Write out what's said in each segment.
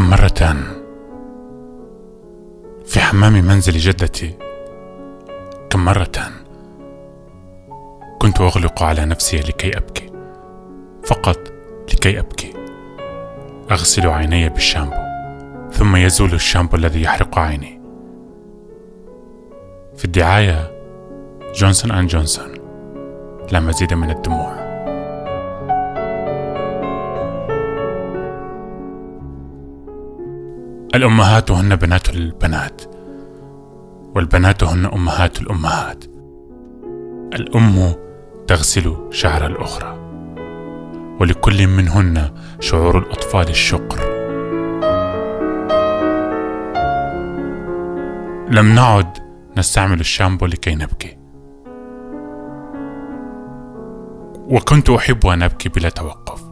مرة في حمام منزل جدتي. كم مرة كنت أغلق على نفسي لكي أبكي. فقط لكي أبكي. أغسل عيني بالشامبو ثم يزول الشامبو الذي يحرق عيني. في الدعاية جونسون أند جونسون لا مزيد من الدموع. الأمهات هن بنات البنات والبنات هن أمهات الأمهات. الأم تغسل شعر الأخرى ولكل منهن شعور الأطفال الشقر. لم نعد نستعمل الشامبو لكي نبكي. وكنت أحب أن أبكي بلا توقف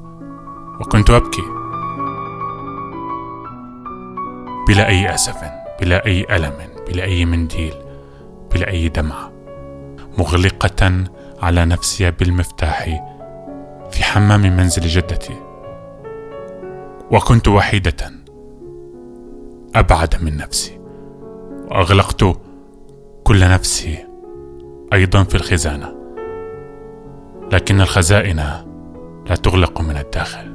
وكنت أبكي بلا أي أسف بلا أي ألم بلا أي منديل بلا أي دمعة مغلقة على نفسي بالمفتاح في حمام منزل جدتي. وكنت وحيدة أبعد من نفسي. وأغلقت كل نفسي أيضا في الخزانة. لكن الخزائن لا تغلق من الداخل.